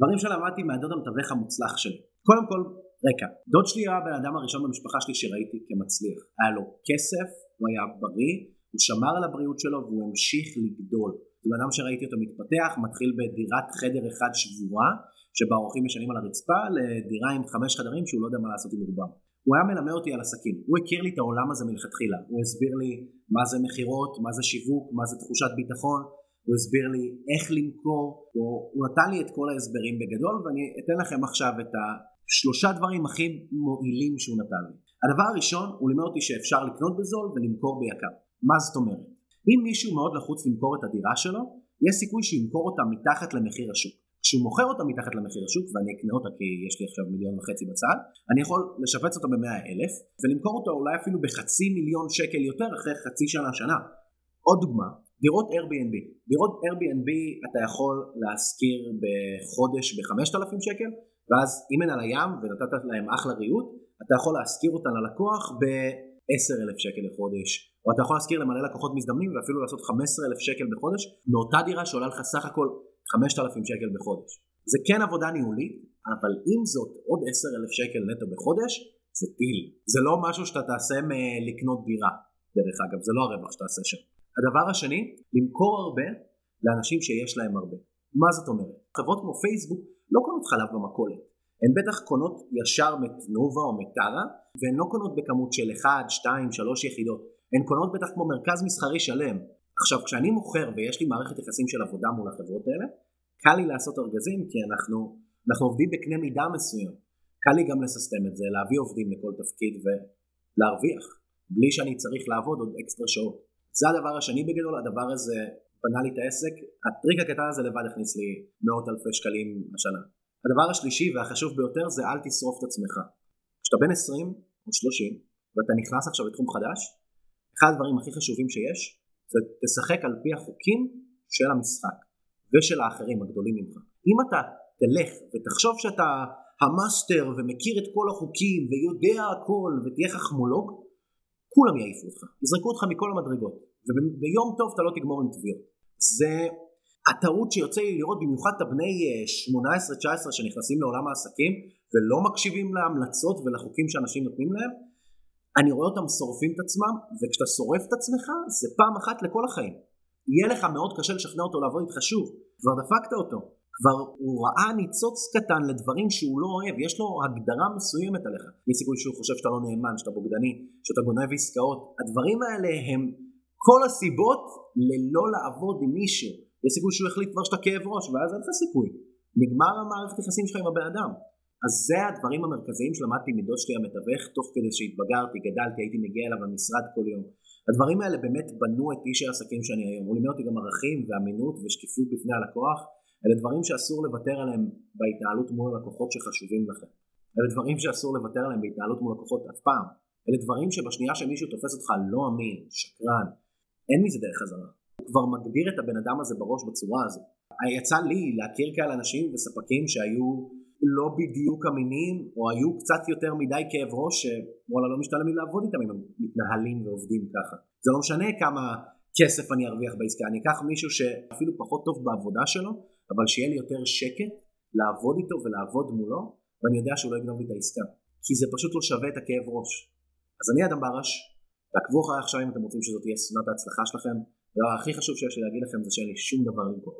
דברים שלמדתי מהדוד המתווך המוצלח שלי. קודם כל, רקע. דוד שלי היה הבן אדם הראשון במשפחה שלי שראיתי כמצליח. היה לו כסף, הוא היה בריא, הוא שמר על הבריאות שלו והוא המשיך לגדול. זה בן אדם שראיתי אותו מתפתח, מתחיל בדירת חדר אחד שבורה, שבה האורחים ישנים על הרצפה, לדירה עם חמש חדרים שהוא לא יודע מה לעשות עם רובם. הוא היה מלמד אותי על עסקים, הוא הכיר לי את העולם הזה מלכתחילה, הוא הסביר לי מה זה מכירות, מה זה שיווק, מה זה תחושת ביטחון, הוא הסביר לי איך למכור, הוא, הוא נתן לי את כל ההסברים בגדול ואני אתן לכם עכשיו את השלושה דברים הכי מועילים שהוא נתן לי. הדבר הראשון, הוא לימד אותי שאפשר לקנות בזול ולמכור ביקר. מה זאת אומרת? אם מישהו מאוד לחוץ למכור את הדירה שלו, יש סיכוי שימכור אותה מתחת למחיר השוק. כשהוא מוכר אותה מתחת למחיר השוק, ואני אקנה אותה כי יש לי עכשיו מיליון וחצי בצד, אני יכול לשפץ אותה במאה אלף, ולמכור אותה אולי אפילו בחצי מיליון שקל יותר אחרי חצי שנה, שנה. עוד דוגמה, דירות Airbnb. דירות Airbnb אתה יכול להשכיר בחודש ב-5,000 שקל, ואז אם הן על הים ונתת להם אחלה ריהוט, אתה יכול להשכיר אותן ללקוח ב-10,000 שקל לחודש, או אתה יכול להשכיר למלא לקוחות מזדמנים ואפילו לעשות 15,000 שקל בחודש מאותה דירה שעולה לך סך הכל 5,000 שקל בחודש. זה כן עבודה ניהולית, אבל עם זאת עוד 10,000 שקל נטו בחודש זה טיל. זה לא משהו שאתה תעשה מלקנות דירה, דרך אגב, זה לא הרווח שתעשה שם. הדבר השני, למכור הרבה לאנשים שיש להם הרבה. מה זאת אומרת? חברות כמו פייסבוק לא קונות חלב במכולת. הן בטח קונות ישר מתנובה או מטרה, והן לא קונות בכמות של 1, 2, 3 יחידות. הן קונות בטח כמו מרכז מסחרי שלם. עכשיו כשאני מוכר ויש לי מערכת יחסים של עבודה מול החברות האלה, קל לי לעשות ארגזים כי אנחנו, אנחנו עובדים בקנה מידה מסוים. קל לי גם לססטם את זה, להביא עובדים לכל תפקיד ולהרוויח, בלי שאני צריך לעבוד עוד אקסטרה שעות. זה הדבר השני בגדול, הדבר הזה בנה לי את העסק, הטריק הקטן הזה לבד הכניס לי מאות אלפי שקלים השנה. הדבר השלישי והחשוב ביותר זה אל תשרוף את עצמך. כשאתה בן 20 או 30 ואתה נכנס עכשיו לתחום חדש, אחד הדברים הכי חשובים שיש זה תשחק על פי החוקים של המשחק ושל האחרים הגדולים ממך. אם אתה תלך ותחשוב שאתה המאסטר ומכיר את כל החוקים ויודע הכל ותהיה חכמולוג, כולם יעיפו אותך, יזרקו אותך מכל המדרגות, וביום טוב אתה לא תגמור עם תביעות. זה הטעות שיוצא לי לראות במיוחד את הבני 18-19 שנכנסים לעולם העסקים ולא מקשיבים להמלצות ולחוקים שאנשים נותנים להם, אני רואה אותם שורפים את עצמם, וכשאתה שורף את עצמך זה פעם אחת לכל החיים. יהיה לך מאוד קשה לשכנע אותו לעבוד איתך שוב, כבר דפקת אותו, כבר הוא ראה ניצוץ קטן לדברים שהוא לא אוהב, יש לו הגדרה מסוימת עליך. יש סיכוי שהוא חושב שאתה לא נאמן, שאתה בוגדני, שאתה גונב עסקאות. הדברים האלה הם כל הסיבות ללא לעבוד עם מישהו. יש סיכוי שהוא החליט כבר שאתה כאב ראש, ואז אין לך סיכוי. נגמר המערכת יחסים שלך עם הבן אדם. אז זה הדברים המרכזיים שלמדתי מדוד שלי המתווך, תוך כדי שהתבגרתי, גדלתי, הייתי מגיע אליו למשרד כל יום. הדברים האלה באמת בנו את איש העסקים שאני היום. הוא לימד אותי גם ערכים ואמינות ושקיפות בפני הלקוח. אלה דברים שאסור לוותר עליהם בהתנהלות מול הלקוחות שחשובים לכם. אלה דברים שאסור לוותר עליהם בהתנהלות מול לקוחות אף פעם. אלה דברים שבשנייה שמישהו תופס אותך לא אמין, שקרן, אין מזה דרך חזרה. הוא כבר מגדיר את הבן אדם הזה בראש בצורה הזו. יצא לי להכיר כאלה אנשים וספקים שהיו לא בדיוק אמינים, או היו קצת יותר מדי כאב ראש, שוואלה לא משתלם לי לעבוד איתם אם הם מתנהלים ועובדים ככה. זה לא משנה כמה כסף אני ארוויח בעסקה, אני אקח מישהו שאפילו פחות טוב בעבודה שלו, אבל שיהיה לי יותר שקט לעבוד איתו ולעבוד מולו, ואני יודע שהוא לא יגנוב לי את העסקה. כי זה פשוט לא שווה את הכאב ראש. אז אני אדם ברש, תעקבו אחריי עכשיו אם אתם רוצים שזאת תהיה סונת ההצלחה שלכם. הדבר הכי חשוב שיש לי להגיד לכם זה שאין לי שום דבר למכור.